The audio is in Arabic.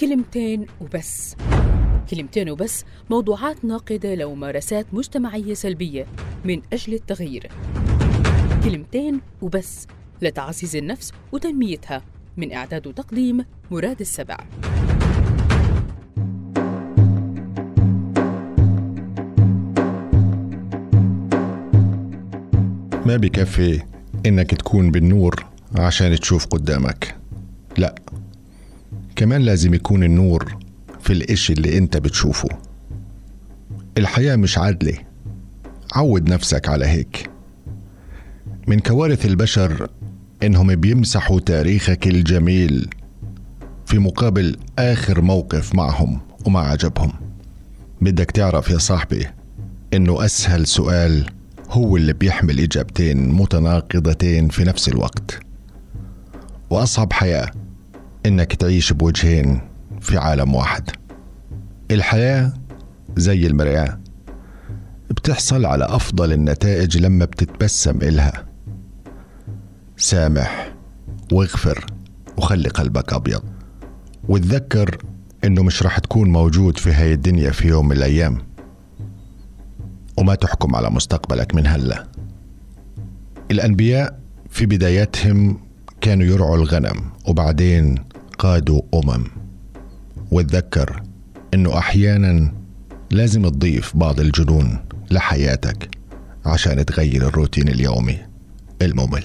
كلمتين وبس. كلمتين وبس موضوعات ناقدة لممارسات مجتمعية سلبية من أجل التغيير. كلمتين وبس لتعزيز النفس وتنميتها من إعداد وتقديم مراد السبع. ما بكفي إنك تكون بالنور عشان تشوف قدامك. لا. كمان لازم يكون النور في الإشي اللي أنت بتشوفه. الحياة مش عادلة. عود نفسك على هيك. من كوارث البشر إنهم بيمسحوا تاريخك الجميل في مقابل آخر موقف معهم وما عجبهم. بدك تعرف يا صاحبي إنه أسهل سؤال هو اللي بيحمل إجابتين متناقضتين في نفس الوقت. وأصعب حياة إنك تعيش بوجهين في عالم واحد. الحياة زي المرآة بتحصل على أفضل النتائج لما بتتبسم إلها. سامح واغفر وخلي قلبك أبيض وتذكر إنه مش رح تكون موجود في هاي الدنيا في يوم من الأيام. وما تحكم على مستقبلك من هلأ. الأنبياء في بداياتهم كانوا يرعوا الغنم وبعدين قادوا أمم. وتذكر إنه أحيانا لازم تضيف بعض الجنون لحياتك عشان تغير الروتين اليومي الممل.